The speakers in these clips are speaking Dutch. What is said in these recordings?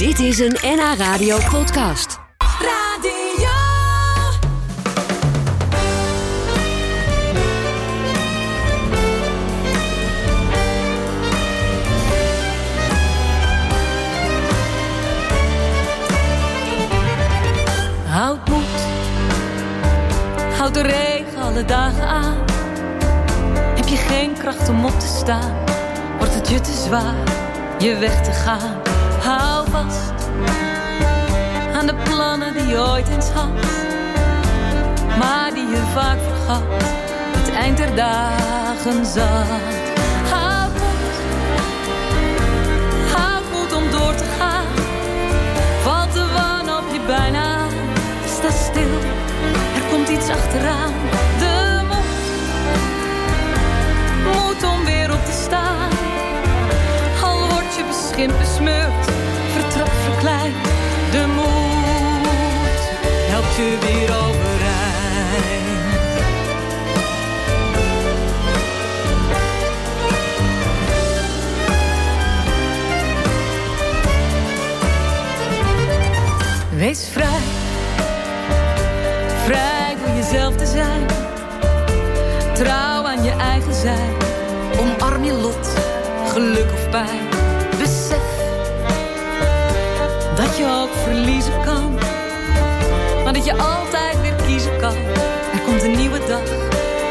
Dit is een NH Radio podcast. Radio. Houd moed, houd de regen alle dagen aan. Heb je geen kracht om op te staan, wordt het je te zwaar je weg te gaan. Aan de plannen die je ooit eens had, maar die je vaak vergat. Het eind der dagen zat. Houd moed, houd moed om door te gaan. Valt de wanhoop je bijna sta stil, er komt iets achteraan. De moed, moed om weer op te staan. Al word je beschimpt, besmeurd, verkleind. De moed helpt je weer overeind. Wees vrij, vrij door jezelf te zijn. Trouw aan je eigen zijn, omarm je lot, geluk of pijn. Je ook verliezen kan, maar dat je altijd weer kiezen kan. Er komt een nieuwe dag,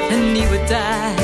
een nieuwe tijd.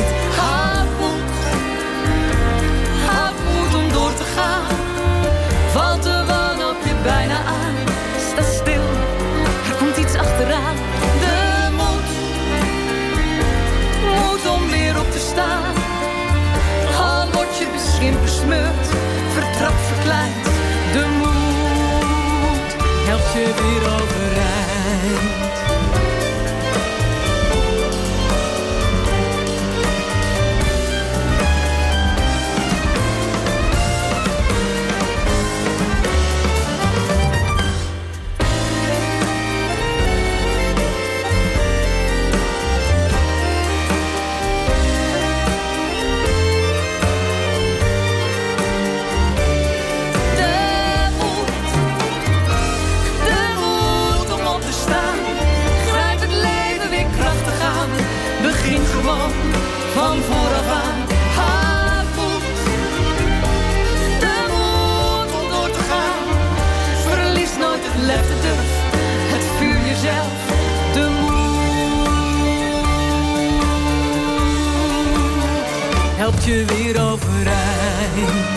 Je weer overeind.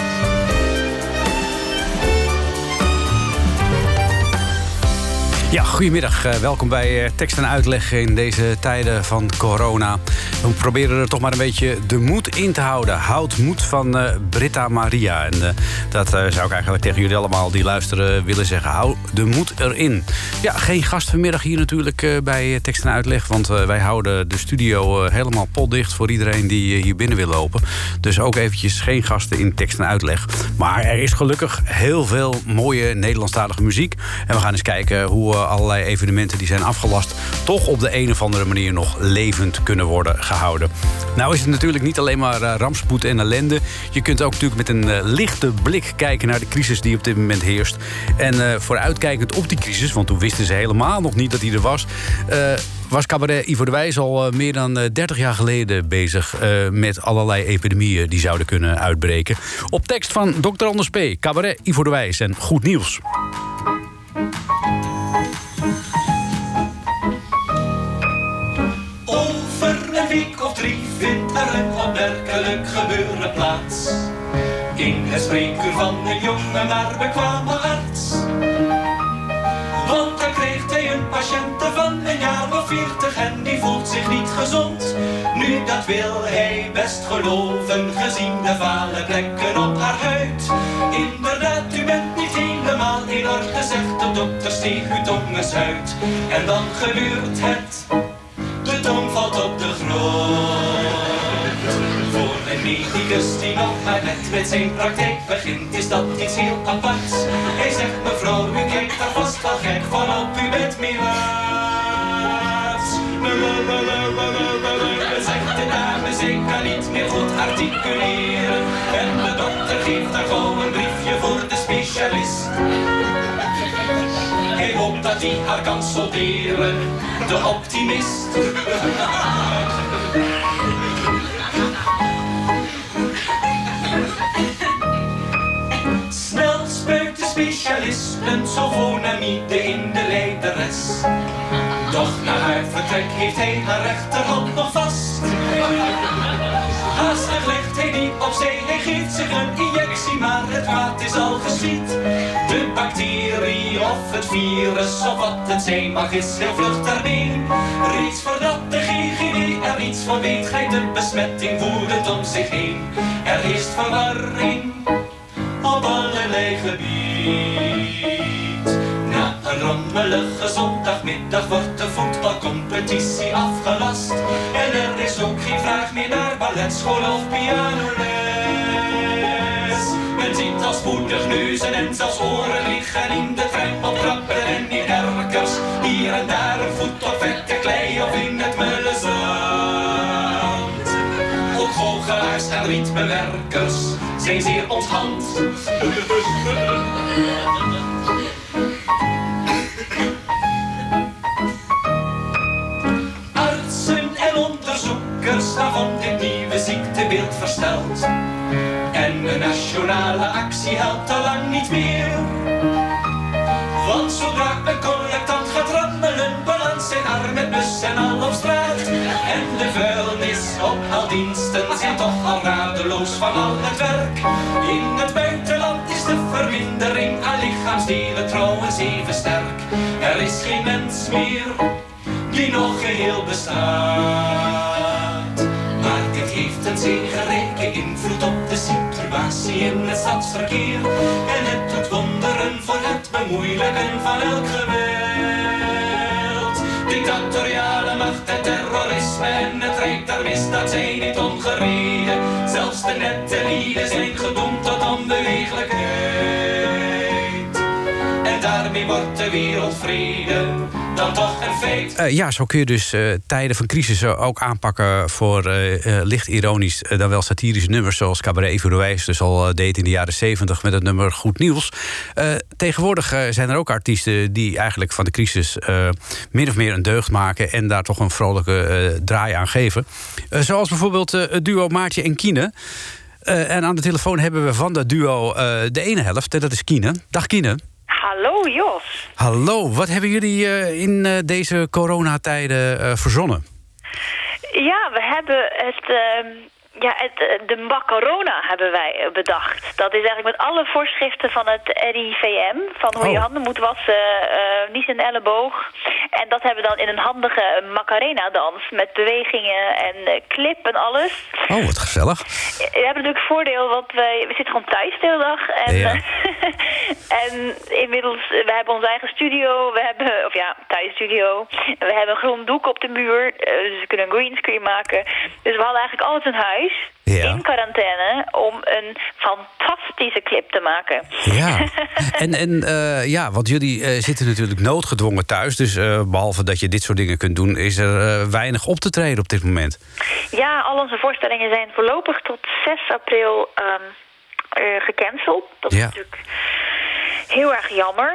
Ja, goedemiddag. Eh, welkom bij eh, tekst en uitleg in deze tijden van corona. We proberen er toch maar een beetje de moed in te houden. Houd moed van eh, Britta Maria. En eh, dat eh, zou ik eigenlijk tegen jullie allemaal die luisteren willen zeggen. Hou de moed erin. Ja, geen gast vanmiddag hier natuurlijk bij tekst en uitleg. Want wij houden de studio helemaal potdicht voor iedereen die hier binnen wil lopen. Dus ook eventjes geen gasten in tekst en uitleg. Maar er is gelukkig heel veel mooie Nederlandstalige muziek. En we gaan eens kijken hoe allerlei evenementen die zijn afgelast... toch op de een of andere manier nog levend kunnen worden gehouden. Nou is het natuurlijk niet alleen maar eh, rampspoed en ellende. Je kunt ook natuurlijk met een eh, lichte blik kijken naar de crisis die op dit moment heerst. En eh, vooruitkijkend op die crisis, want toen wisten ze helemaal nog niet dat die er was... was cabaret Ivo de Wijs al meer dan eh, 30 jaar geleden bezig... met allerlei epidemieën die zouden kunnen uitbreken. Op tekst van Dr. Anders P., cabaret Ivo de Wijs en Goed Nieuws. Gebeuren plaats. In het spreekuur van een jonge maar bekwame arts. Want dan kreeg hij een patiënte van een jaar of veertig en die voelt zich niet gezond. Nu dat wil hij best geloven, gezien de vale plekken op haar huid. Inderdaad, u bent niet helemaal in orde, zegt de dokter, steeg uw tong eens uit. En dan gebeurt het. De tong valt op de grond. Medicus die nog maar net met zijn praktijk begint, is dat iets heel aparts. Hij zegt mevrouw, u kijkt daar vast wel gek van op, u bent melaats. Zegt de dame, zij kan niet meer goed articuleren. En de dokter geeft haar gewoon een briefje voor de specialist. dat hij haar kan solderen. De optimist. Specialisten sulfonamide in de lijderes. Doch na haar vertrek heeft hij haar rechterhand nog vast. Haastig legt hij die opzij, hij geeft zich een injectie, maar het kwaad is al geschied. De bacterie of het virus of wat het zijn mag is heel vlug daarmee. Reeds voordat de GGD er iets van weet, gij de besmetting voert om zich heen. Er is verwarring op allerlei gebied. Rommelige zondagmiddag wordt de voetbalcompetitie afgelast. En er is ook geen vraag meer naar balletschool of pianoles. Men ziet al spoedig neuzen en zelfs oren liggen in de trappen en in erkers. Hier en daar een voet op vette klei of in het mulle zand. Ook goochelaars en rietbewerkers zijn zeer onthand. van dit nieuwe ziektebeeld versteld. En een nationale actie helpt al lang niet meer. Want zodra een collectant gaat rammelen, balans zijn arm met bus en al op straat. En de vuilnisophaaldiensten zijn toch al radeloos van al het werk. In het buitenland is de vermindering aan lichaamsdelen trouwens even sterk. Er is geen mens meer die nog geheel bestaat. Een zegenrijke invloed op de situatie in het stadsverkeer. En het doet wonderen voor het bemoeilijken van elk geweld. Dictatoriale macht en terrorisme en het rijk der misdaad zijn niet ongereden. Zelfs de nette lieden zijn gedoemd tot onbeweeglijkheid. En daarmee wordt de wereld vrede feit. Eh, ja, zo kun je dus eh, tijden van crisis ook aanpakken voor eh, licht ironisch, dan wel satirische nummers, zoals Cabaret Evaluijs dus al deed in de jaren 70 met het nummer Goed Nieuws. tegenwoordig zijn er ook artiesten die eigenlijk van de crisis min of meer een deugd maken en daar toch een vrolijke draai aan geven. zoals bijvoorbeeld het duo Maartje en Kine. en aan de telefoon hebben we van dat duo de ene helft, en dat is Kine. Dag Kine. Hallo Jos. Hallo, wat hebben jullie uh, in uh, deze coronatijden uh, verzonnen? Ja, we hebben het, ehm, ja, het, de macarona hebben wij bedacht. Dat is eigenlijk met alle voorschriften van het RIVM... van hoe oh. je handen moet wassen, niet een elleboog. En dat hebben we dan in een handige Macarena-dans... met bewegingen en clip en alles. Oh, wat gezellig. We hebben natuurlijk voordeel, want we, we zitten gewoon thuis de hele dag. En, ja. en inmiddels, we hebben onze eigen studio. We hebben, of ja, thuisstudio. We hebben een groen doek op de muur. Dus we kunnen een greenscreen maken. Dus we hadden eigenlijk alles in huis. Ja. In quarantaine om een fantastische clip te maken. Ja, en, en uh, ja, want jullie uh, zitten natuurlijk noodgedwongen thuis. Dus uh, behalve dat je dit soort dingen kunt doen, is er weinig op te treden op dit moment. Ja, al onze voorstellingen zijn voorlopig tot 6 april um, gecanceld. Dat is ja. natuurlijk heel erg jammer.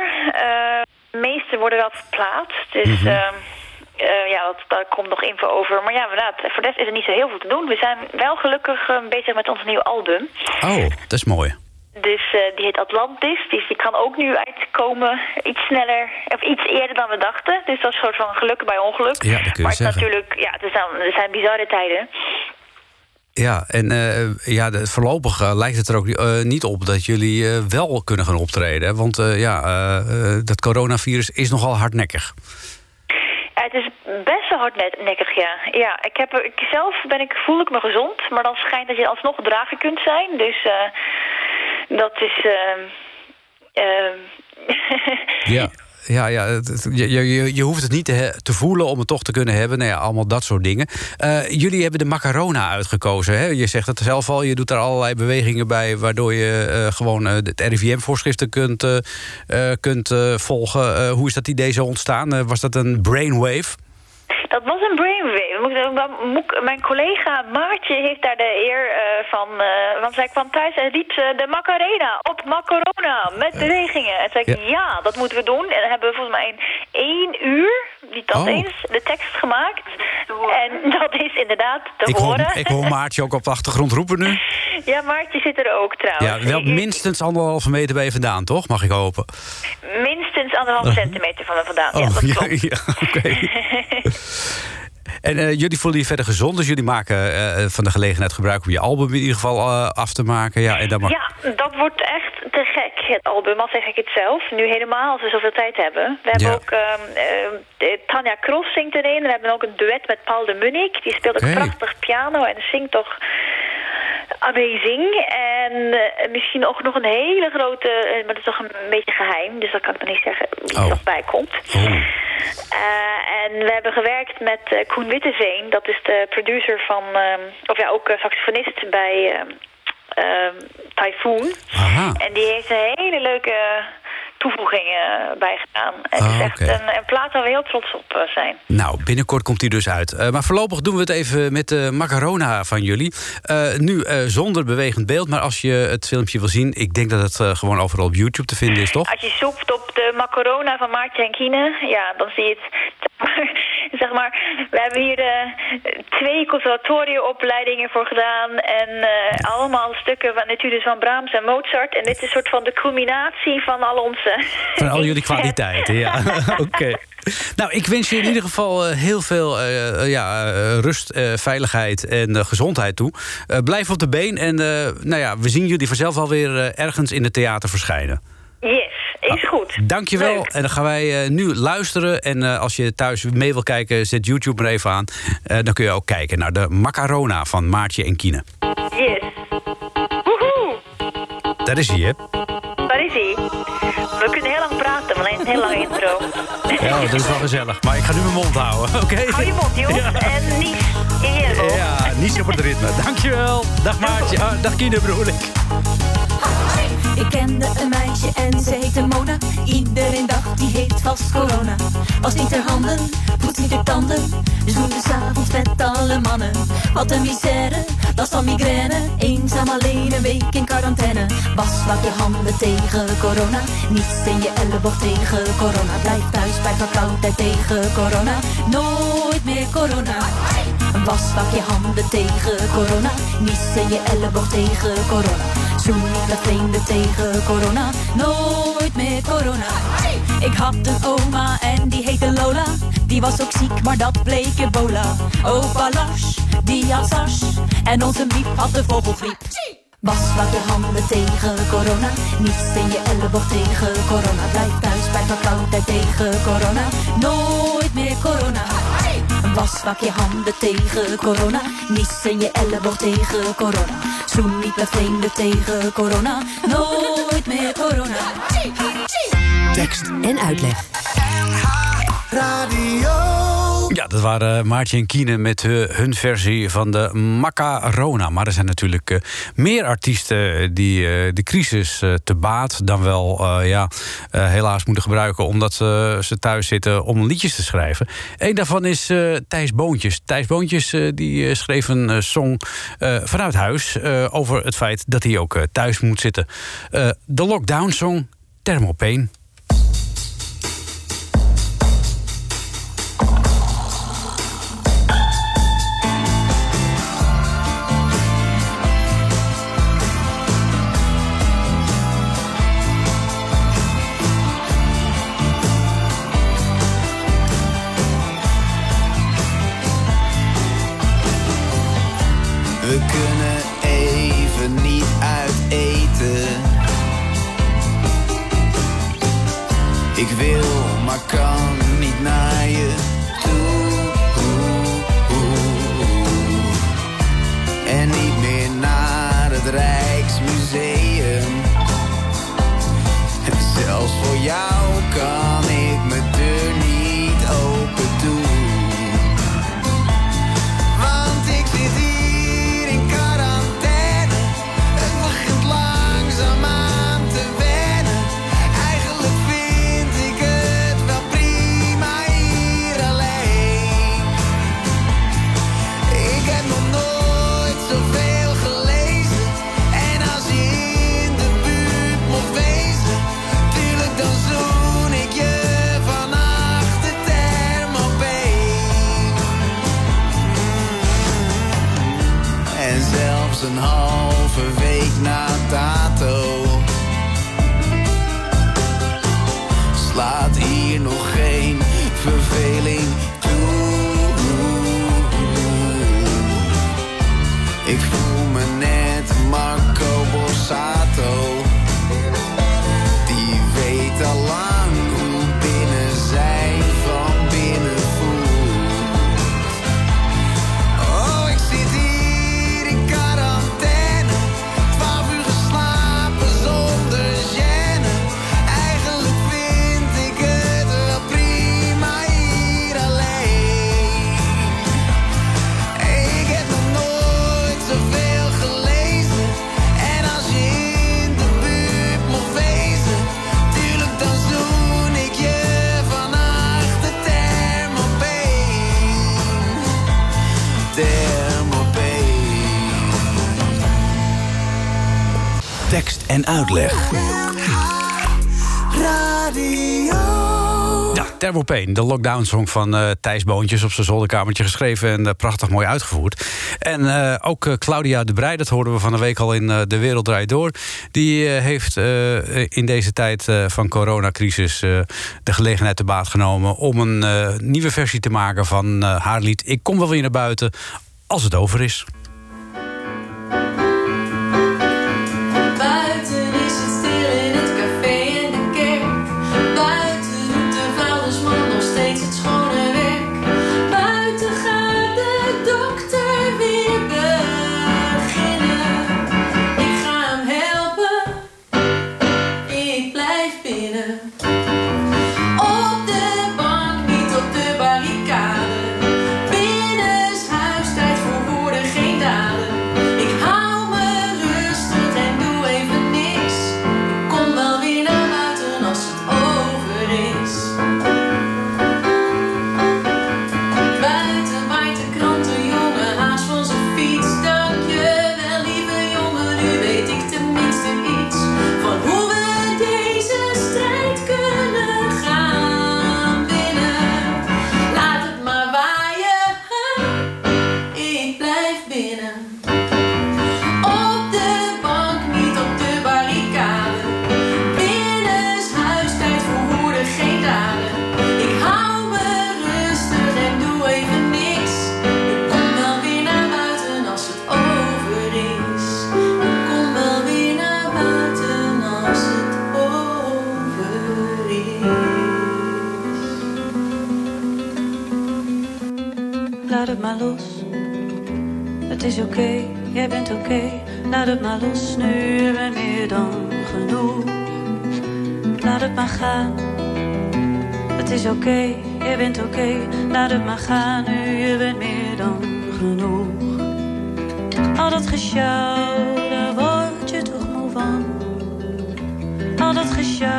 de meeste worden wel verplaatst. Dus. Mm -hmm. Uh, ja, dat, daar komt nog info over. Maar ja, inderdaad, voor de rest is er niet zo heel veel te doen. We zijn wel gelukkig uh, bezig met ons nieuw album. Oh, dat is mooi. Dus uh, die heet Atlantis. Dus die kan ook nu uitkomen iets sneller, of iets eerder dan we dachten. Dus dat is een soort van geluk bij ongeluk. Ja, dat kun je maar zeggen. natuurlijk, ja, het zijn, het zijn bizarre tijden. Ja, en uh, ja, voorlopig uh, lijkt het er ook uh, niet op dat jullie wel kunnen gaan optreden. Want ja, dat coronavirus is nogal hardnekkig. Het is best wel hardnekkig, ja. ja ik heb, ik zelf ben ik, voel ik me gezond, maar dan schijnt dat je alsnog drager kunt zijn. Dus dat is... ja. Ja, ja je, je, je hoeft het niet te, te, voelen om het toch te kunnen hebben. Nou ja, allemaal dat soort dingen. Uh, jullie hebben de macarona uitgekozen. Hè? Je zegt het zelf al, je doet daar allerlei bewegingen bij... waardoor je uh, gewoon uh, het RIVM-voorschriften kunt, kunt volgen. hoe is dat idee zo ontstaan? was dat een brainwave? Dat was een brainwave. Mijn collega Maartje heeft daar de eer eh, van. eh, want zij kwam thuis en riep ze de Macarena op Macarona met bewegingen. En zei ik, Ja. ja. dat moeten we doen. En dan hebben we volgens mij in één uur, niet dat Oh. eens, de tekst gemaakt. En dat is inderdaad te Ik hoor, horen. ik hoor Maartje ook op de achtergrond roepen nu. ja, Maartje zit er ook trouwens. Ja, wel minstens anderhalve meter bij je vandaan, toch? Mag ik hopen. Minstens anderhalf centimeter van me vandaan. ja, dat Oh, ja, klopt. ja, oké. En eh, jullie voelen je verder gezond, dus jullie maken eh, van de gelegenheid gebruik om je album in ieder geval eh, af te maken. Ja, en dan mag... Ja, dat wordt echt te gek, het album, al zeg ik het zelf. Nu helemaal, als we zoveel tijd hebben. We hebben Ja. ook, ehm, eh, eh, Tanja Cross zingt erin. We hebben ook een duet met Paul de Munnik. Die speelt ook prachtig piano en zingt toch amazing. En eh, misschien ook nog een hele grote, eh, maar dat is toch een beetje geheim. Dus dat kan ik nog niet zeggen wie Oh. er nog bij komt. Oh. Eh, en we hebben gewerkt met Koen Witteveen. Dat is de producer van, of ja, ook saxofonist bij Typhoon. Aha. En die heeft een hele leuke toevoegingen bij gedaan. En het Ah, is echt een, een plaat waar we heel trots op eh, zijn. Nou, binnenkort komt hij dus uit. Eh, maar voorlopig doen we het even met de macarona van jullie. Eh, nu eh, zonder bewegend beeld, maar als je het filmpje wil zien... ik denk dat het eh, gewoon overal op YouTube te vinden is, toch? Als je zoekt op de macarona van Maartje en Kine, ja, dan zie je het. zeg maar, we hebben hier eh, twee conservatorieopleidingen voor gedaan. En eh, allemaal stukken van etudes van Brahms en Mozart. En dit is een soort van de culminatie van al onze... Van al jullie kwaliteiten, ja. Oké. Nou, ik wens je in ieder geval eh, heel veel ja, rust, veiligheid en gezondheid toe. Blijf op de been en nou ja, we zien jullie vanzelf alweer ergens in het theater verschijnen. Yes, is goed. Dankjewel. Leuk. En dan gaan wij eh, nu luisteren. En eh, als je thuis mee wil kijken, zet YouTube maar even aan. Eh, dan kun je ook kijken naar de Macarona van Maartje en Kine. Yes. Woehoe, Daar is hij, hè? daar is hij. We kunnen heel lang praten, maar alleen een heel lange intro. Ja, dat is wel gezellig. Maar ik ga nu mijn mond houden, oké? Hou je mond. Ja. En niet in je. Ja, niet op het ritme. Dankjewel. Dag Maartje. Ah, dag Kine, bedoel ik. Ik kende een meisje en ze heette Mona. Iedereen dacht die heeft vast corona. Was niet haar handen, poets niet haar tanden. Zoende s'avonds met alle mannen. Wat een misère, last van migraine. Eenzaam alleen een week in quarantaine. Was laat je handen tegen corona. Niets in je elleboog tegen corona. Blijf thuis bij verkoudheid tegen corona. Nooit meer corona. Was pak je handen tegen corona. Niets in je elleboog tegen corona. Zoen met vrienden tegen corona. Nooit meer corona. Ik had een oma en die heette Lola. Die was ook ziek, maar dat bleek ebola. Opa Lars, die had SARS. En onze Miep had de vogelgriep. Was laat je handen tegen corona. Niets in je elleboog tegen corona. Blijf thuis bij verkoudheid tegen corona. Nooit meer corona. Was pak je handen tegen corona. Niets in je elleboog tegen corona. Zoen niet met vrienden tegen corona. Nooit meer corona. Tekst en uitleg. Ja, dat waren Maartje en Kine met eh, hun versie van de Macarona. Maar er zijn natuurlijk eh, meer artiesten die eh, de crisis eh, te baat dan wel eh, ja, eh, helaas moeten gebruiken omdat ze, thuis zitten om liedjes te schrijven. Eén daarvan is eh, Thijs Boontjes. Thijs Boontjes eh, die eh, schreef een eh, song eh, vanuit huis eh, over het feit dat hij ook eh, thuis moet zitten. Eh, de lockdown song Thermopane. En uitleg. Ja, de lockdown-song van eh, Thijs Boontjes... op zijn zolderkamertje geschreven en eh, prachtig mooi uitgevoerd. En eh, ook Claudia de Breij, dat hoorden we van de week al in De Wereld Draait Door... die heeft in deze tijd van coronacrisis de gelegenheid te baat genomen... om een nieuwe versie te maken van haar lied Ik kom wel weer naar buiten als het over is. Maar gaan, nu je bent meer dan genoeg. Al dat gesjouw, daar word je toch moe van. Al dat gesjouw,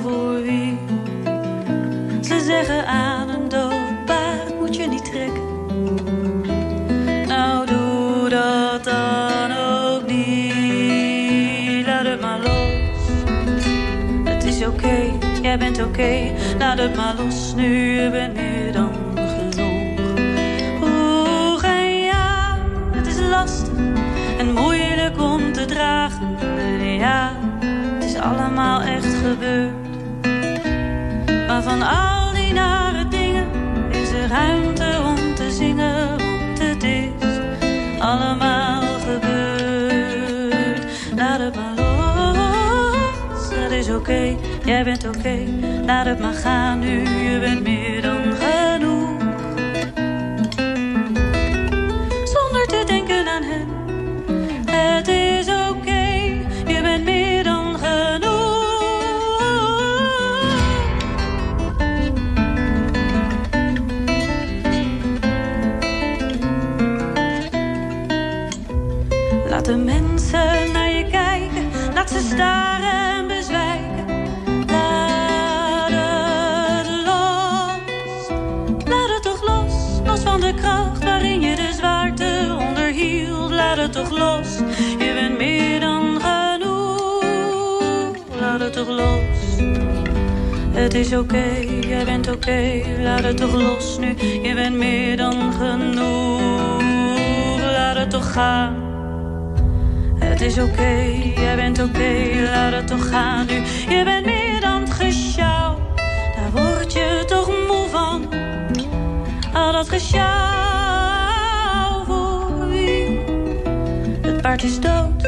voor wie? Ze zeggen aan een dood moet je niet trekken. Nou, doe dat dan ook niet. Laat het maar los. Het is oké, jij bent oké. Laat het maar los, nu bent meer dan genoeg. Oeh, en ja, het is lastig en moeilijk om te dragen. En ja, het is allemaal echt gebeurd. Maar van al die nare dingen is er ruimte om te zingen, want het is allemaal gebeurd. Laat het maar het is oké, jij bent oké. Laat het maar gaan nu, je bent meer Het is oké, jij bent oké, laat het toch los nu, je bent meer dan genoeg. Laat het toch gaan. Het is oké, jij bent oké, laat het toch gaan nu. Je bent meer dan gesjouw, daar word je toch moe van. Al dat gesjouw voor wie? Het paard is dood,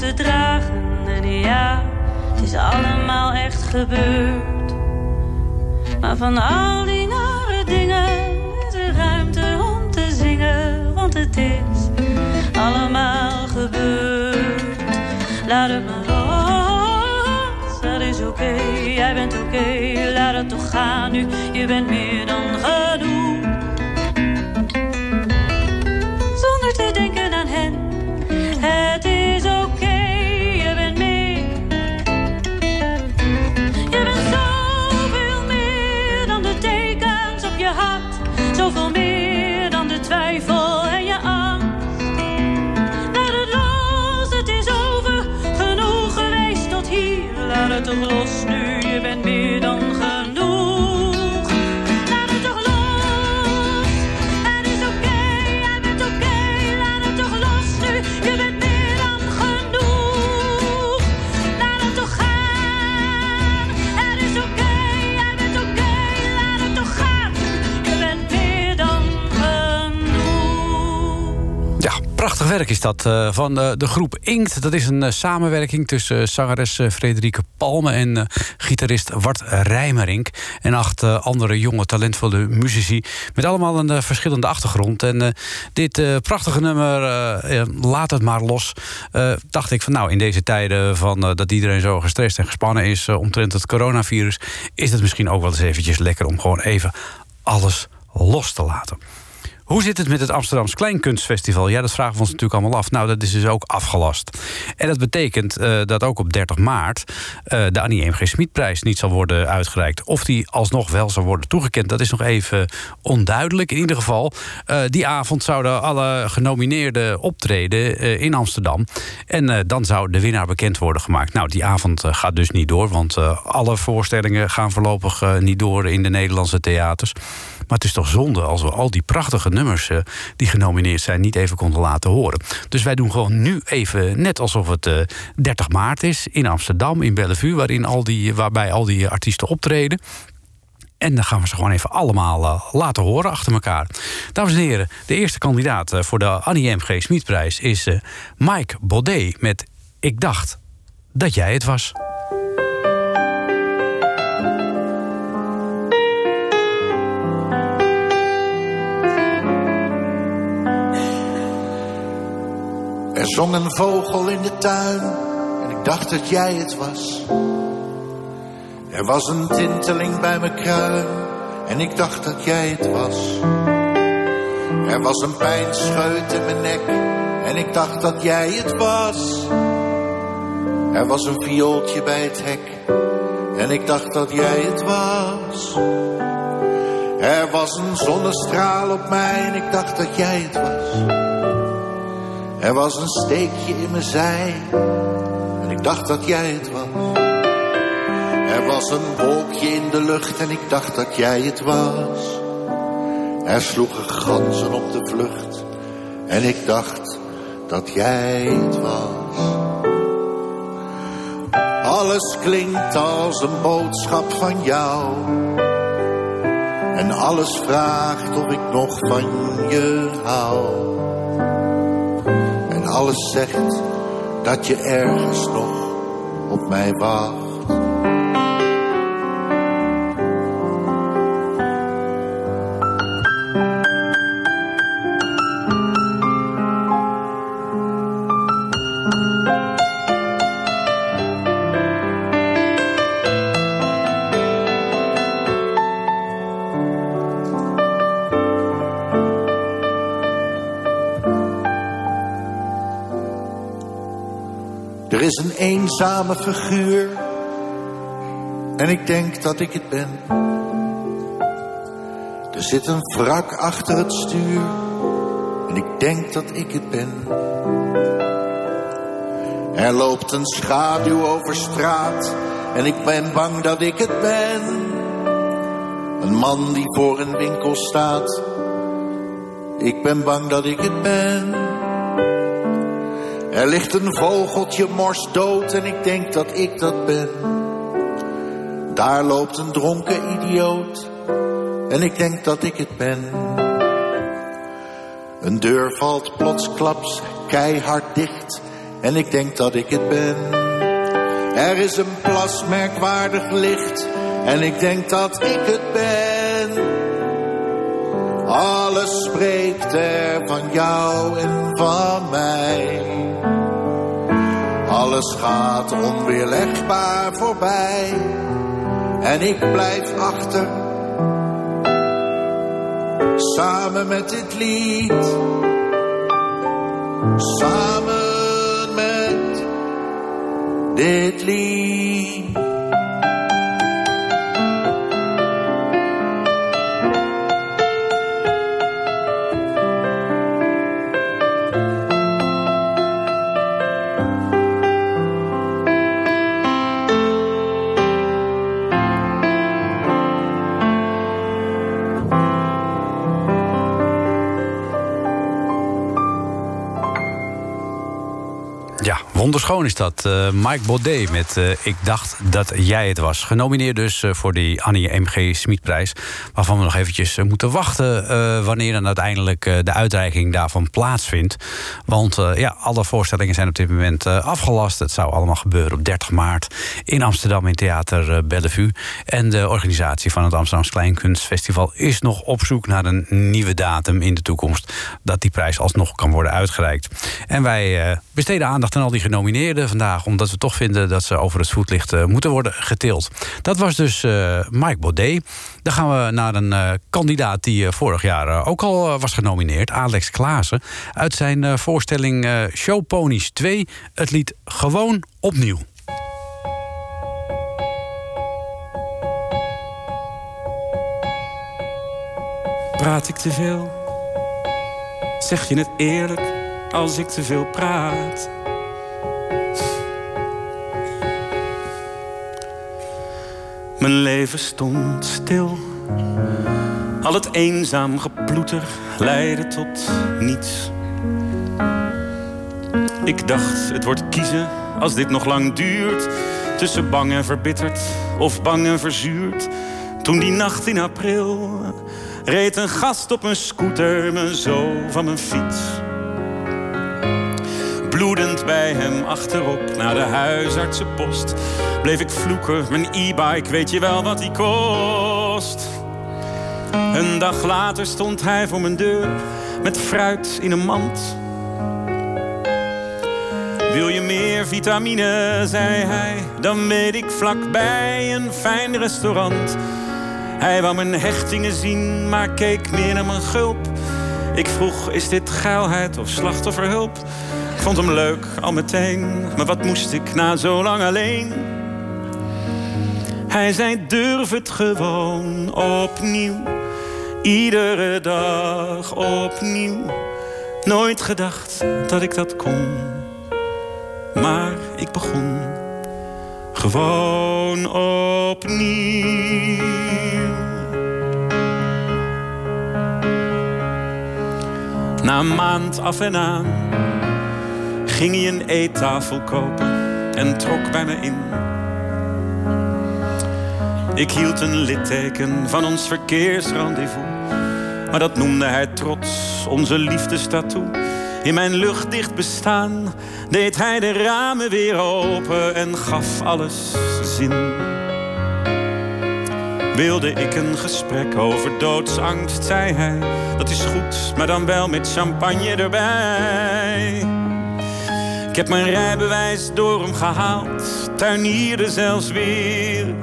te dragen. En ja, het is allemaal echt gebeurd. Maar van al die nare dingen is er ruimte om te zingen. Want het is allemaal gebeurd. Laat het maar los, dat is oké. Jij bent oké, laat het toch gaan nu. Je bent meer dan genoeg. Werk is dat eh, van eh, de groep Inkt. Dat is een eh, samenwerking tussen zangeres Frederike Palme en gitarist Wart Rijmerink. En acht andere jonge talentvolle muzici met allemaal een verschillende achtergrond. En dit prachtige nummer, Laat het maar los, dacht ik van nou in deze tijden van dat iedereen zo gestrest en gespannen is omtrent het coronavirus, is het misschien ook wel eens eventjes lekker om gewoon even alles los te laten. Hoe zit het met het Amsterdams Kleinkunstfestival? Ja, dat vragen we ons natuurlijk allemaal af. Nou, dat is dus ook afgelast. En dat betekent uh, dat ook op 30 maart uh, de Annie M. G. Smitprijs niet zal worden uitgereikt. Of die alsnog wel zal worden toegekend, dat is nog even onduidelijk. In ieder geval, uh, die avond zouden alle genomineerden optreden in Amsterdam. En dan zou de winnaar bekend worden gemaakt. Nou, die avond gaat dus niet door, want alle voorstellingen gaan voorlopig niet door in de Nederlandse theaters. Maar het is toch zonde als we al die prachtige nummers uh, die genomineerd zijn niet even konden laten horen. Dus wij doen gewoon nu even net alsof het uh, 30 maart is in Amsterdam, in Bellevue, waarin al die, waarbij al die artiesten optreden. En dan gaan we ze gewoon even allemaal uh, laten horen achter elkaar. Dames en heren, de eerste kandidaat voor de Annie M. G. Smitprijs is uh, Mike Baudet met Ik dacht dat jij het was. Zong een vogel in de tuin en ik dacht dat jij het was. Er was een tinteling bij mijn kruin en ik dacht dat jij het was. Er was een pijnscheut in mijn nek en ik dacht dat jij het was. Er was een viooltje bij het hek en ik dacht dat jij het was. Er was een zonnestraal op mij en ik dacht dat jij het was. Er was een steekje in mijn zij en ik dacht dat jij het was. Er was een wolkje in de lucht en ik dacht dat jij het was. Er sloegen ganzen op de vlucht en ik dacht dat jij het was. Alles klinkt als een boodschap van jou. En alles vraagt of ik nog van je hou alles zegt dat je ergens nog op mij wacht. Is een eenzame figuur en ik denk dat ik het ben. Er zit een wrak achter het stuur en ik denk dat ik het ben. Er loopt een schaduw over straat en ik ben bang dat ik het ben. Een man die voor een winkel staat, ik ben bang dat ik het ben. Er ligt een vogeltje mors dood en ik denk dat ik dat ben. Daar loopt een dronken idioot en ik denk dat ik het ben. Een deur valt plotsklaps keihard dicht en ik denk dat ik het ben. Er is een plas merkwaardig licht en ik denk dat ik het ben. Alles spreekt er van jou en van mij. Alles gaat onweerlegbaar voorbij en ik blijf achter. Samen met dit lied, samen met dit lied. Wonderschoon is dat. Uh, Mike Baudet met uh, Ik dacht dat jij het was. Genomineerd dus uh, voor die Annie M.G. Smitprijs. Waarvan we nog eventjes moeten wachten... wanneer dan uiteindelijk de uitreiking daarvan plaatsvindt. Want ja, alle voorstellingen zijn op dit moment afgelast. Het zou allemaal gebeuren op 30 maart... in Amsterdam in Theater Bellevue. En de organisatie van het Amsterdamse Kleinkunstfestival... is nog op zoek naar een nieuwe datum in de toekomst... dat die prijs alsnog kan worden uitgereikt. En wij besteden aandacht en al die genomineerden vandaag... omdat we toch vinden dat ze over het voetlicht uh, moeten worden getild. Dat was dus uh, Mike Baudet. Dan gaan we naar een uh, kandidaat die vorig jaar ook al was genomineerd. Alex Klaassen. Uit zijn voorstelling Show Ponies 2. Het lied Gewoon Opnieuw. Praat ik te veel? Zeg je het eerlijk als ik te veel praat? Mijn leven stond stil. Al het eenzaam geploeter leidde tot niets. Ik dacht, het wordt kiezen als dit nog lang duurt. Tussen bang en verbitterd of bang en verzuurd. Toen die nacht in april reed een gast op een scooter me zo van mijn fiets bij hem achterop naar de huisartsenpost. Bleef ik vloeken, mijn e-bike, weet je wel wat die kost? Een dag later stond hij voor mijn deur met fruit in een mand. Wil je meer vitamine, zei hij, dan weet ik vlakbij een fijn restaurant. Hij wou mijn hechtingen zien, maar keek meer naar mijn gulp. Ik vroeg, is dit geilheid of slachtofferhulp? Ik vond hem leuk, al meteen. Maar wat moest ik na zo lang alleen? Hij zei, durf het gewoon opnieuw. Iedere dag opnieuw. Nooit gedacht dat ik dat kon. Maar ik begon gewoon opnieuw. Na een maand af en aan ging hij een eettafel kopen en trok bij me in. Ik hield een litteken van ons verkeersrendezvous. Maar dat noemde hij trots, onze liefdestatoe. In mijn luchtdicht bestaan deed hij de ramen weer open en gaf alles zin. Wilde ik een gesprek over doodsangst, zei hij. Dat is goed, maar dan wel met champagne erbij. Ik heb mijn rijbewijs door hem gehaald, tuinierde zelfs weer.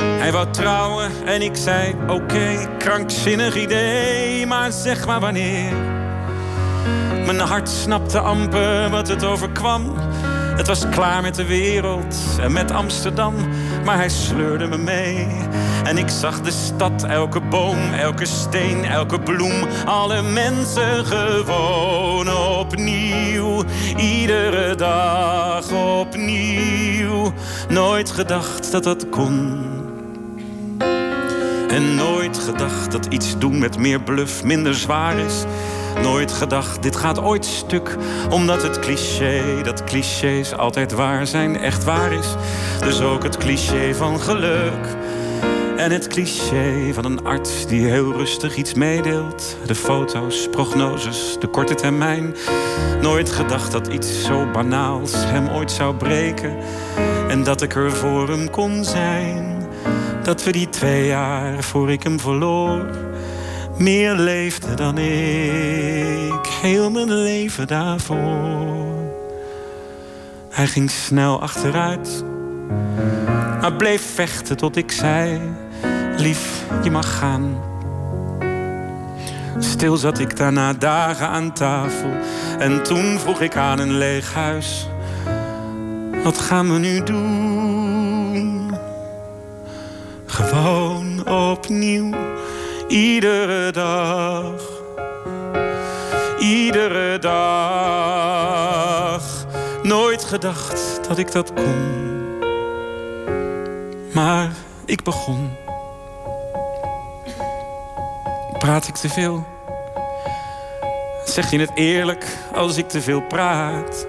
Hij wou trouwen en ik zei: Oké, krankzinnig idee, maar zeg maar wanneer. Mijn hart snapte amper wat het overkwam. Het was klaar met de wereld en met Amsterdam, maar hij sleurde me mee. En ik zag de stad, elke boom, elke steen, elke bloem, alle mensen gewoon opnieuw. Iedere dag opnieuw. Nooit gedacht dat dat kon. En nooit gedacht dat iets doen met meer bluff minder zwaar is. Nooit gedacht, dit gaat ooit stuk. Omdat het cliché, dat clichés altijd waar zijn, echt waar is. Dus ook het cliché van geluk. En het cliché van een arts die heel rustig iets meedeelt. De foto's, prognoses, de korte termijn. Nooit gedacht dat iets zo banaals hem ooit zou breken. En dat ik er voor hem kon zijn. Dat we die twee jaar voor ik hem verloor meer leefde dan ik, heel mijn leven daarvoor. Hij ging snel achteruit, maar bleef vechten tot ik zei: Lief, je mag gaan. Stil zat ik daarna dagen aan tafel en toen vroeg ik aan een leeg huis: Wat gaan we nu doen? Gewoon opnieuw Iedere dag, iedere dag. Nooit gedacht dat ik dat kon. Maar ik begon. Praat ik te veel? zeg je het eerlijk als ik te veel praat.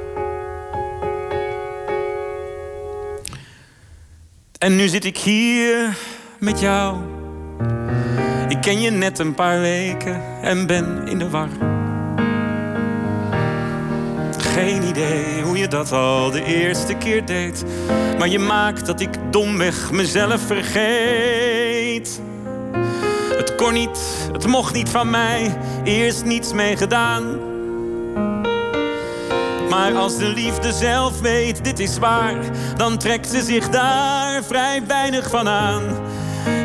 En nu zit ik hier met jou. Ik ken je net een paar weken en ben in de war. Geen idee hoe je dat al de eerste keer deed. Maar je maakt dat ik domweg mezelf vergeet. Kon niet, het mocht niet van mij, eerst niets mee gedaan. Maar als de liefde zelf weet, dit is waar, dan trekt ze zich daar vrij weinig van aan.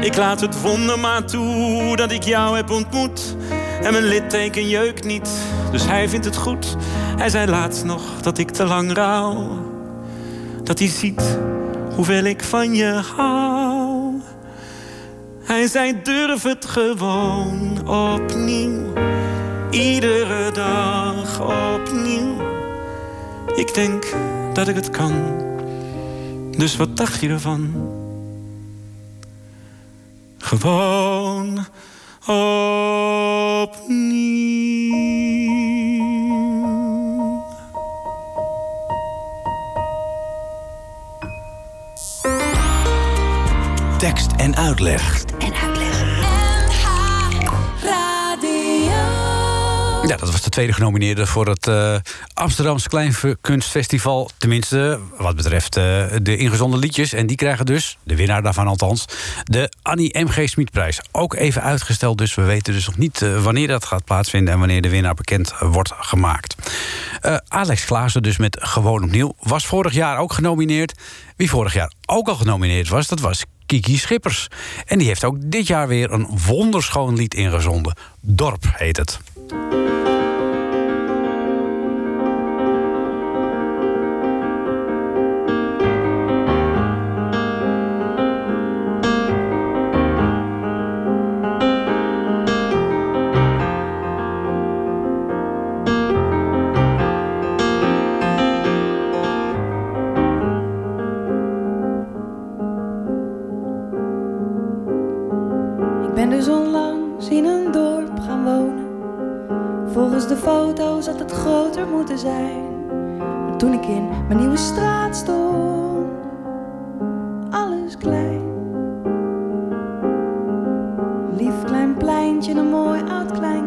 Ik laat het wonder maar toe dat ik jou heb ontmoet. En mijn litteken jeukt niet, dus hij vindt het goed. Hij zei laatst nog dat ik te lang rouw. Dat hij ziet hoeveel ik van je hou. Hij zei durf het gewoon opnieuw. Iedere dag opnieuw. Ik denk dat ik het kan. Dus wat dacht je ervan? Gewoon opnieuw. Tekst en uitleg. Dat was de tweede genomineerde voor het uh, Amsterdamse Kleinkunstfestival. Tenminste, wat betreft uh, de ingezonde liedjes. En die krijgen dus, de winnaar daarvan althans, de Annie M.G. Smitprijs. Ook even uitgesteld, dus we weten dus nog niet uh, wanneer dat gaat plaatsvinden... en wanneer de winnaar bekend wordt gemaakt. Alex Klaassen dus met Gewoon Opnieuw was vorig jaar ook genomineerd. Wie vorig jaar ook al genomineerd was, dat was Kiki Schippers. En die heeft ook dit jaar weer een wonderschoon lied ingezonden. Dorp heet het.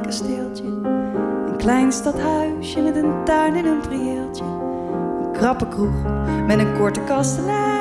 Kasteeltje. Een klein stadhuisje met een tuin en een prieeltje. Een krappe kroeg met een korte kastelein.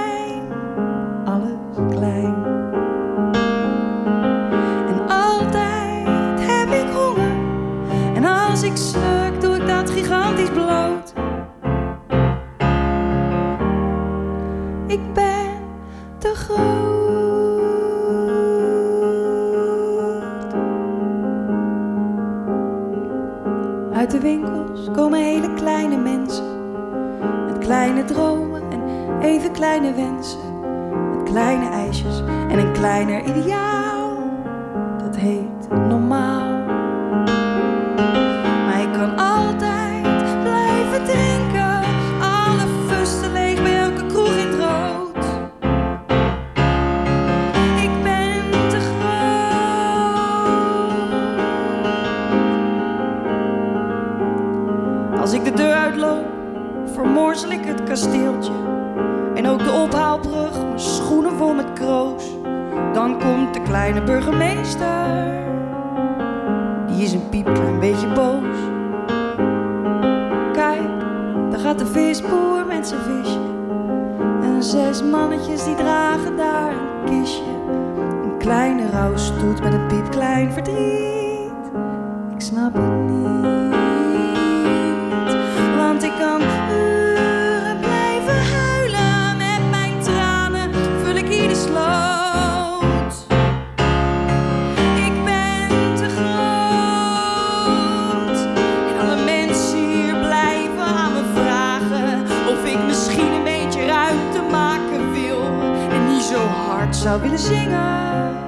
Zou willen zingen.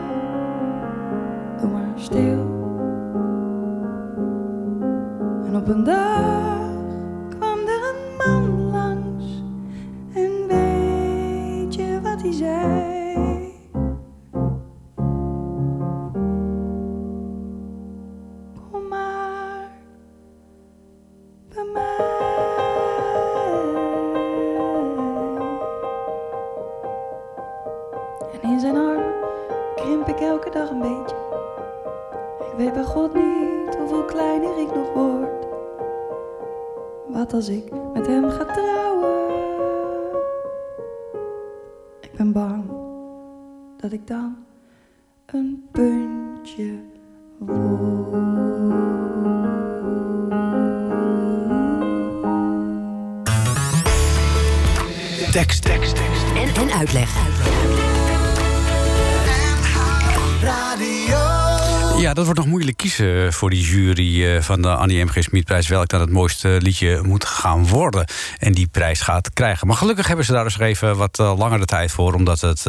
Kiezen voor die jury eh, van de Annie M. G. Welk dan het mooiste liedje moet gaan worden. En die prijs gaat krijgen. Maar gelukkig hebben ze daar dus even wat uh, langer de tijd voor. Omdat het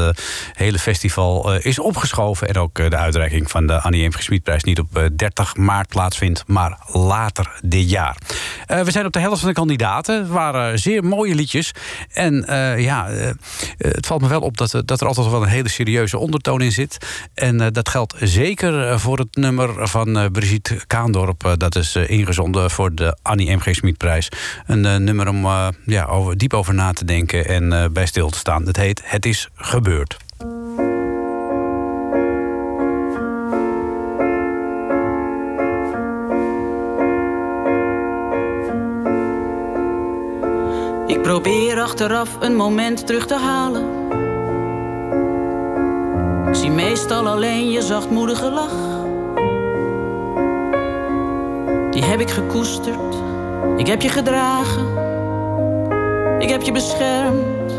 hele festival is opgeschoven. En ook de uitreiking van de Annie M. G. Niet op 30 maart plaatsvindt. Maar later dit jaar. we zijn op de helft van de kandidaten. Het waren zeer mooie liedjes. En ja, het valt me wel op dat, dat er altijd wel een hele serieuze ondertoon in zit. En dat geldt zeker voor het nummer van uh, Brigitte Kaandorp. Uh, dat is uh, ingezonden voor de Annie M.G. Smitprijs. Een nummer om ja, over, diep over na te denken en bij stil te staan. Het heet Het is gebeurd. Ik probeer achteraf een moment terug te halen. Ik zie meestal alleen je zachtmoedige lach. Die heb ik gekoesterd. Ik heb je gedragen. Ik heb je beschermd.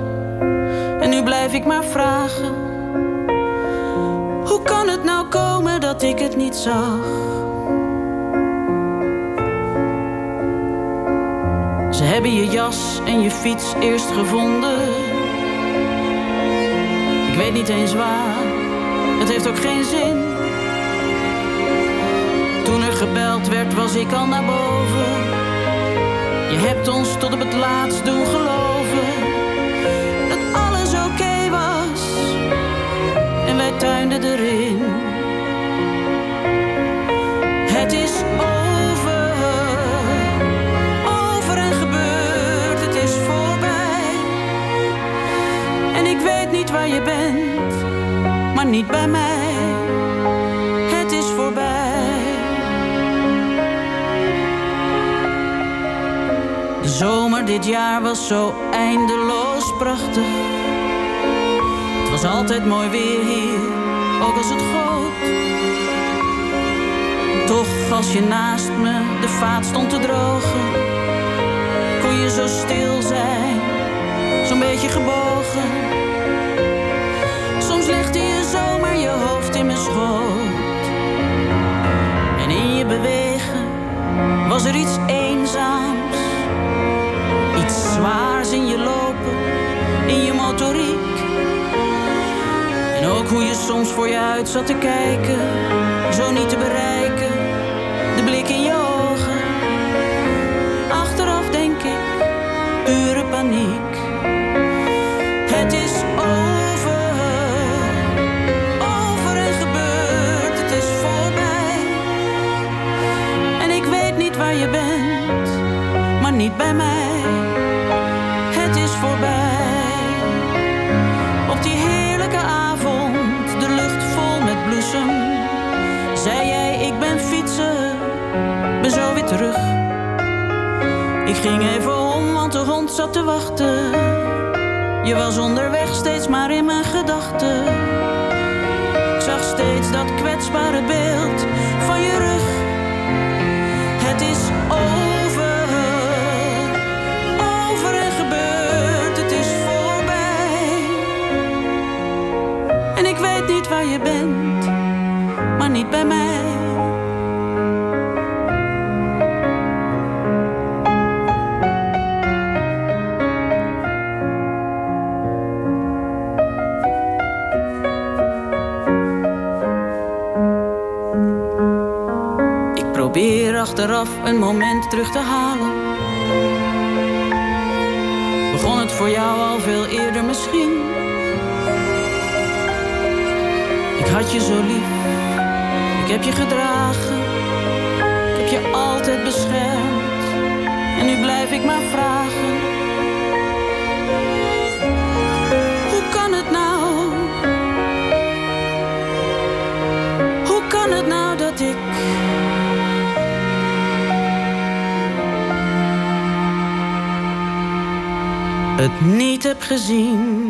En nu blijf ik maar vragen. Hoe kan het nou komen dat ik het niet zag? Ze hebben je jas en je fiets eerst gevonden. Ik weet niet eens waar. Het heeft ook geen zin. Er gebeld werd, was ik al naar boven. Je hebt ons tot op het laatst doen geloven dat alles oké was. En wij tuinden erin. Het is over, over en gebeurd, het is voorbij. En ik weet niet waar je bent, maar niet bij mij. Dit jaar was zo eindeloos prachtig. Het was altijd mooi weer hier, ook als het goot. Toch als je naast me de vaat stond te drogen, kon je zo stil zijn, zo'n beetje gebogen. Soms legde je zomaar je hoofd in mijn schoot. En in je bewegen was er iets eenzaams. Zwaars in je lopen, in je motoriek. En ook hoe je soms voor je uit zat te kijken, zo niet te bereiken. De blik in je ogen. Achteraf denk ik, pure paniek. Het is over, over en gebeurd, het is voorbij. En ik weet niet waar je bent, maar niet bij mij. Ging even om, want de hond zat te wachten. Je was onderweg, steeds maar in mijn gedachten. Ik zag steeds dat kwetsbare beeld van je rug. Het is over, over en gebeurd, het is voorbij. En ik weet niet waar je bent, maar niet bij mij. Achteraf een moment terug te halen. Begon het voor jou al veel eerder misschien? Ik had je zo lief, ik heb je gedragen, ik heb je altijd beschermd. En nu blijf ik maar vragen. Hoe kan het nou? Hoe kan het nou het niet heb gezien.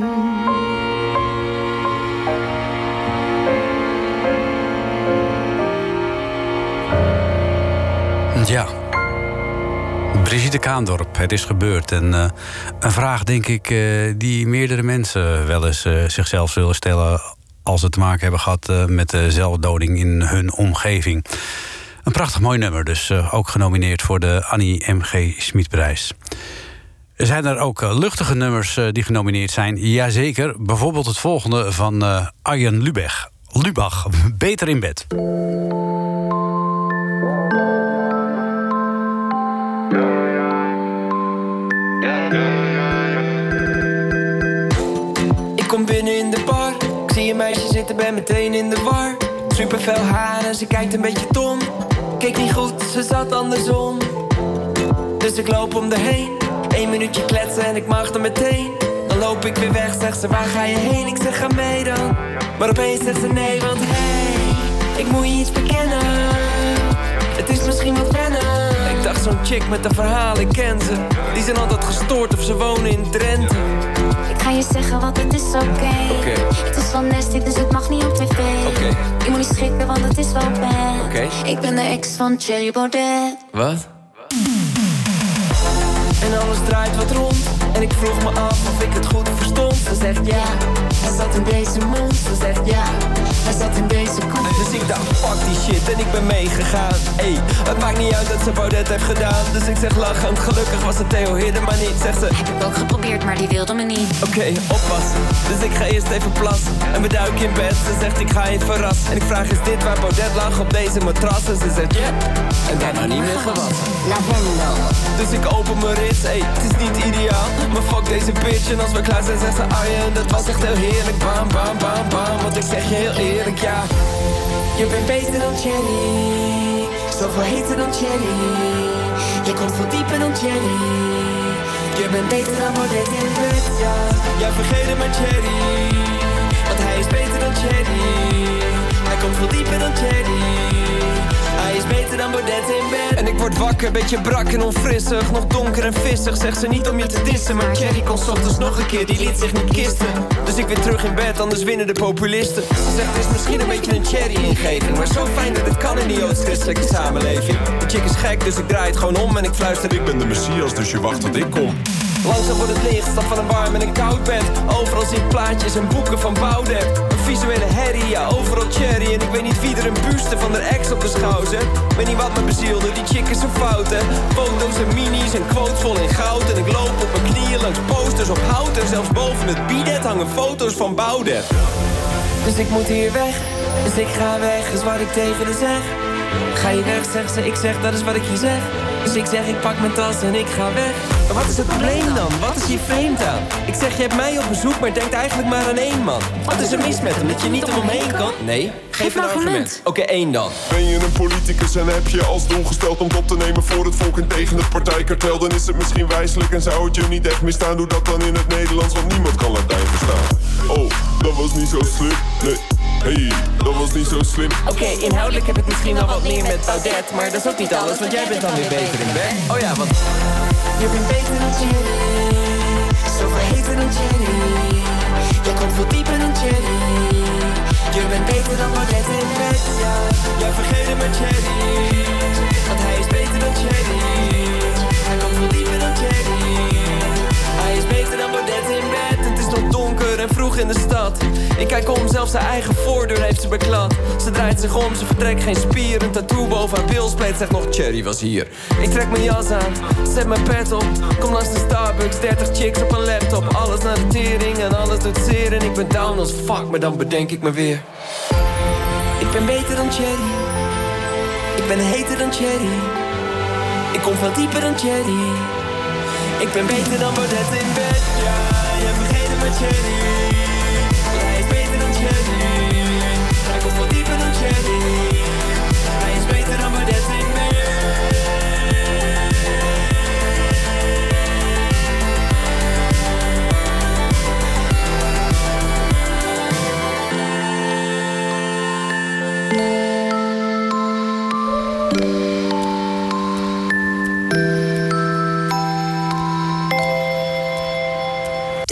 Ja. Brigitte Kaandorp, het is gebeurd. En uh, een vraag, denk ik, uh, die meerdere mensen wel eens uh, zichzelf zullen stellen. als ze te maken hebben gehad met zelfdoding in hun omgeving. Een prachtig mooi nummer, dus ook genomineerd voor de Annie M.G. Smitprijs. Zijn er ook luchtige nummers die genomineerd zijn? Jazeker. Bijvoorbeeld het volgende van Arjen Lubach. Lubach, Beter in bed. Ik kom binnen in de bar. Ik zie een meisje zitten, ben meteen in de war. Super veel haar en ze kijkt een beetje tom. Keek niet goed, ze zat andersom. Dus ik loop om de heen. Eén minuutje kletsen en ik mag er meteen. Dan loop ik weer weg, zegt ze waar ga je heen? Ik zeg ga mee dan. Maar opeens zegt ze nee, want hey, ik moet je iets bekennen. Het is misschien wat wennen. Ik dacht zo'n chick met een verhaal, ik ken ze. Die zijn altijd gestoord of ze wonen in Drenthe. Ik ga je zeggen, want het is oké. Okay. Okay. Het is van Nasty, dus het mag niet op tv. Okay. Je moet niet schrikken, want het is wel bad. Ik ben de ex van Cherry Baudet. Wat? En alles draait wat rond. En ik vroeg me af of ik het goed verstond. Ze zegt ja, hij zat in deze mond. Ze zegt ja, hij zat in deze. Dus ik dacht, fuck die shit en ik ben meegegaan. Ey, het maakt niet uit dat ze Baudet heeft gedaan. Dus ik zeg lachend, gelukkig was het Theo Hidden maar niet. Zegt ze, heb ik ook geprobeerd, maar die wilde me niet. Oké, okay, oppassen. Dus ik ga eerst even plassen. En we duiken in bed. Ze zegt, ik ga je verrassen. En ik vraag, is dit waar Baudet lag op deze matras? En ze zegt, ja. Yeah. En daarna niet meer gewassen. Lavendel. Dus ik open mijn rits, ey, het is niet ideaal. Maar fuck deze bitch. En als we klaar zijn, zegt ze, Arjen, dat was echt heel heerlijk. Bam, bam, bam, bam. Want ik zeg je heel eerlijk, ja. Je bent beter dan Cherry. Zoveel heter dan Cherry. Je komt veel dieper dan Cherry. Je bent beter dan Baudet in bed, ja. Ja, vergeet hem maar Cherry. Want hij is beter dan Cherry. Hij komt veel dieper dan Cherry. Is beter dan Baudet in bed. En ik word wakker, beetje brak en onfrissig. Nog donker en vissig, zegt ze niet om je te dissen. Maar Cherry komt ochtends nog een keer, die liet zich niet kisten. Dus ik weer terug in bed, anders winnen de populisten. Ze zegt, het is misschien een beetje een Cherry-ingeving. Maar zo fijn dat het kan in die joods-christelijke samenleving. De chick is gek, dus ik draai het gewoon om en ik fluister. Ik ben de Messias, dus je wacht tot ik kom. Langzaam wordt het licht, stap van een warm en een koud bed. Overal zie ik plaatjes en boeken van Baudet. Een visuele herrie, ja, overal cherry. En ik weet niet wie er een buste van de ex op de schouw zet. Weet niet wat me bezielde, die chick is zo fout, hè. Foto's en minis en quotes vol in goud. En ik loop op mijn knieën langs posters op hout. En zelfs boven het bidet hangen foto's van Baudet. Dus ik moet hier weg, dus ik ga weg, is wat ik tegen haar zeg. Ga je weg, zegt ze, ik zeg, dat is wat ik je zeg. Dus ik zeg, ik pak mijn tas en ik ga weg. Maar wat is het probleem dan? Wat is hier vreemd aan? Ik zeg, je hebt mij op bezoek, maar denkt eigenlijk maar aan één man. Wat is er mis met hem, dat je niet om hem heen kan? Nee, geef een argument. Oké, okay, één dan. Ben je een politicus en heb je als doel gesteld om op te nemen voor het volk en tegen het partijkartel? Dan is het misschien wijselijk en zou het je niet echt misstaan. Doe dat dan in het Nederlands, want niemand kan Latijn verstaan. Oh, dat was niet zo slim, nee. Hey, dat was niet zo slim. Oké, okay, inhoudelijk heb ik misschien wel wat meer met Baudet, maar dat is ook niet alles, want jij bent dan weer beter in bed. Oh ja, want... Je bent beter dan Jenny, zoveel heter dan Jenny. Jij komt veel dieper dan Jenny. Je bent beter dan Baudet in bed, ja. Ja, vergeet hem maar Jenny, want hij is beter dan Jenny. Hij komt veel dieper dan Jenny. Hij is beter dan Baudet in bed. En vroeg in de stad. Ik kijk om, zelfs haar eigen voordeur heeft ze beklad. Ze draait zich om, ze vertrekt geen spier. Een tattoo boven haar bilspleet zegt nog Cherry was hier. Ik trek mijn jas aan, zet mijn pet op. Kom langs de Starbucks, 30 chicks op een laptop. Alles naar de tering en alles doet zeer. En ik ben down als fuck, maar dan bedenk ik me weer. Ik ben beter dan Cherry. Ik ben heter dan Cherry. Ik kom veel dieper dan Cherry. Ik ben beter dan Baudet in bed, ja. Je vergeet me Cherry. Hij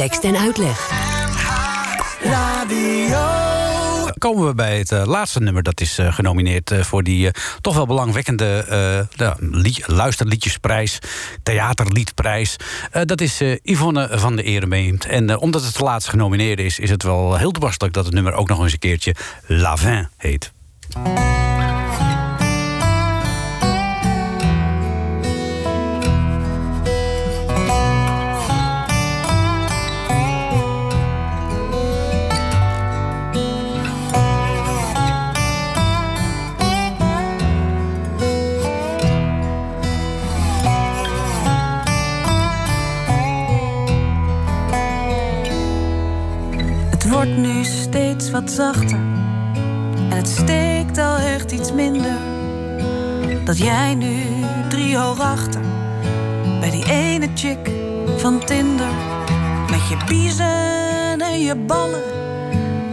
tekst en uitleg. Radio. komen we bij het eh, laatste nummer. Dat is eh, genomineerd eh, voor die toch wel belangwekkende eh, luisterliedjesprijs. Theaterliedprijs. Eh, dat is eh, Yvonne van de Eremeent. En omdat het de laatste genomineerde is... is het wel heel toepasselijk dat het nummer ook nog eens een keertje Lavin heet. Wordt nu steeds wat zachter en het steekt al echt iets minder. Dat jij nu drie hoog achter bij die ene chick van Tinder. Met je biezen en je ballen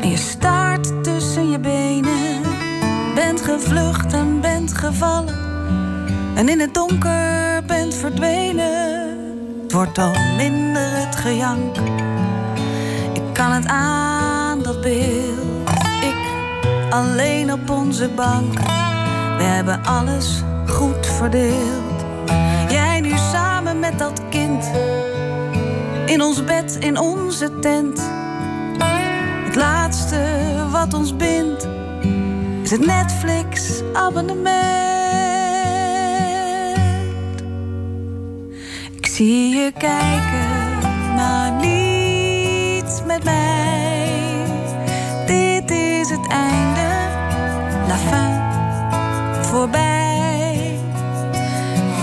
en je staart tussen je benen. Bent gevlucht en bent gevallen en in het donker bent verdwenen. Het wordt al minder het gejank. Kan het aan, dat beeld. Ik alleen op onze bank. We hebben alles goed verdeeld. Jij nu samen met dat kind. In ons bed, in onze tent. Het laatste wat ons bindt. Is het Netflix-abonnement. Ik zie je kijken, niet met mij. Dit is het einde, la fin, voorbij.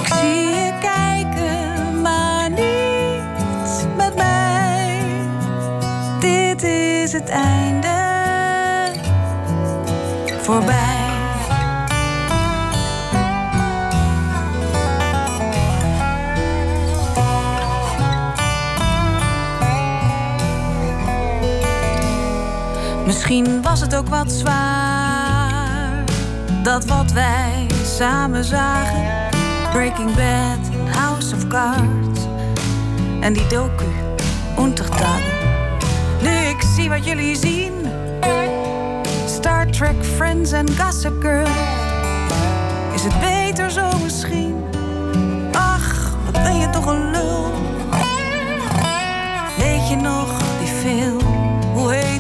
Ik zie je kijken, maar niet met mij. Dit is het einde, voorbij. Misschien was het ook wat zwaar. Dat wat wij samen zagen. Breaking Bad, House of Cards. En die docu, Untertagen. Nu ik zie wat jullie zien. Star Trek, Friends en Gossip Girl. Is het beter zo misschien? Ach, wat ben je toch een lul. Weet je nog die film? Hoe heet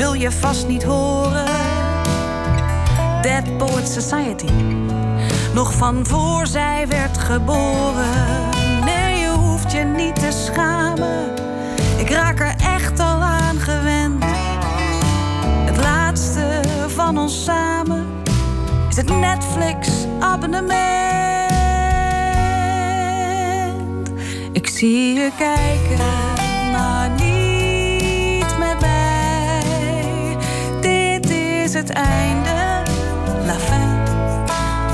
wil je vast niet horen. Dead Poets Society. Nog van voor zij werd geboren. Nee, je hoeft je niet te schamen. Ik raak er echt al aan gewend. Het laatste van ons samen is het Netflix-abonnement. Ik zie je kijken, niet het einde,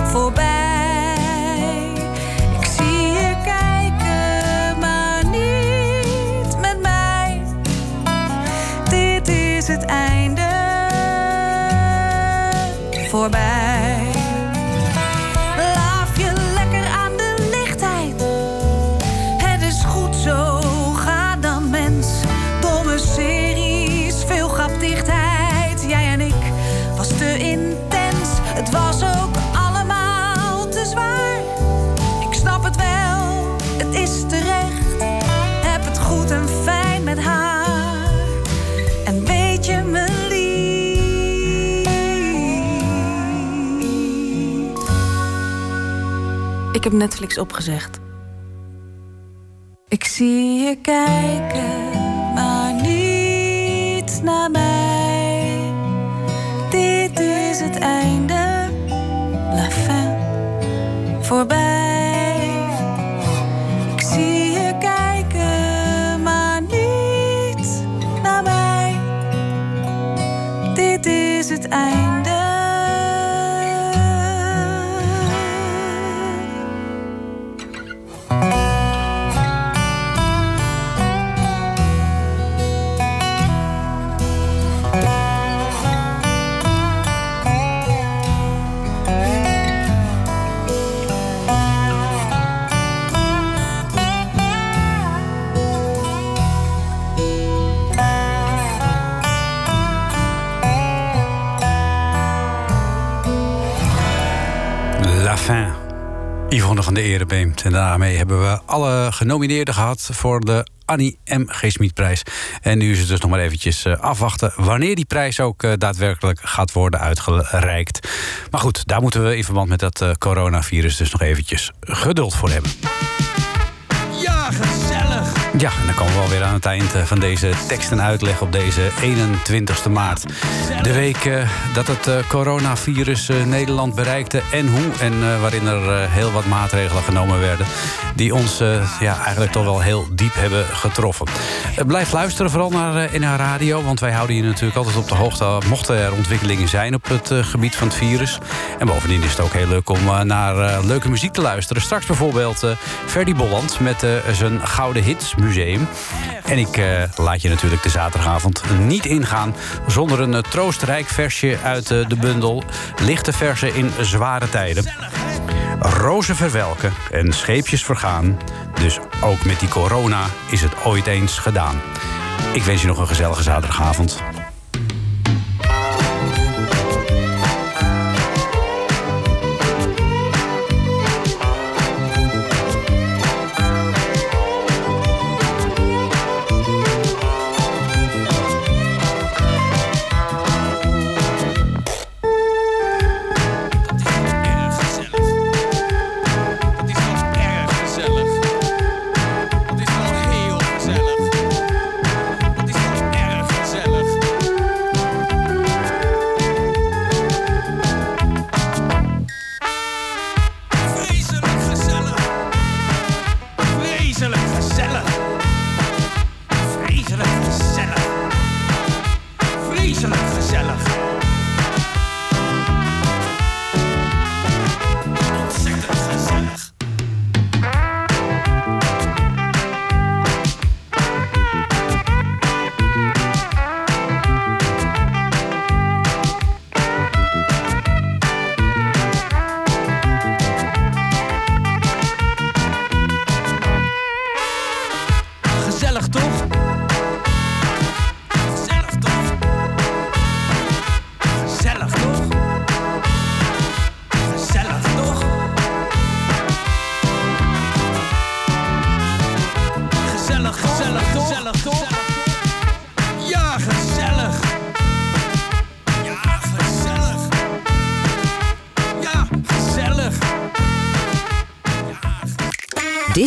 voorbij. Ik zie je kijken, maar niet met mij. Dit is het einde, voorbij. Heb Netflix opgezegd. Ik zie je kijken, maar niet naar mij. Dit is het einde, la fin, voorbij. Van de Erebeemt. En daarmee hebben we alle genomineerden gehad voor de Annie M. G. Smitprijs. En nu is het dus nog maar eventjes eh, afwachten wanneer die prijs ook eh, daadwerkelijk gaat worden uitgereikt. Maar goed, daar moeten we in verband met dat eh, coronavirus dus nog eventjes geduld voor hebben. Ja. Ja, en dan komen we alweer aan het eind eh, van deze tekst en uitleg op deze 21 maart. De week eh, dat het eh, coronavirus Nederland bereikte en hoe. En waarin er heel wat maatregelen genomen werden. Die ons ja, eigenlijk toch wel heel diep hebben getroffen. Blijf luisteren vooral naar NH Radio. Want wij houden je natuurlijk altijd op de hoogte. Mochten er ontwikkelingen zijn op het gebied van het virus. En bovendien is het ook heel leuk om naar leuke muziek te luisteren. Straks bijvoorbeeld Ferdy Bolland met zijn Gouden Hits En ik eh, laat je natuurlijk de zaterdagavond niet ingaan... zonder een eh, troostrijk versje uit eh, de bundel... Lichte versen in zware tijden. Rozen verwelken en scheepjes vergaan. Dus ook met die corona is het ooit eens gedaan. Ik wens je nog een gezellige zaterdagavond.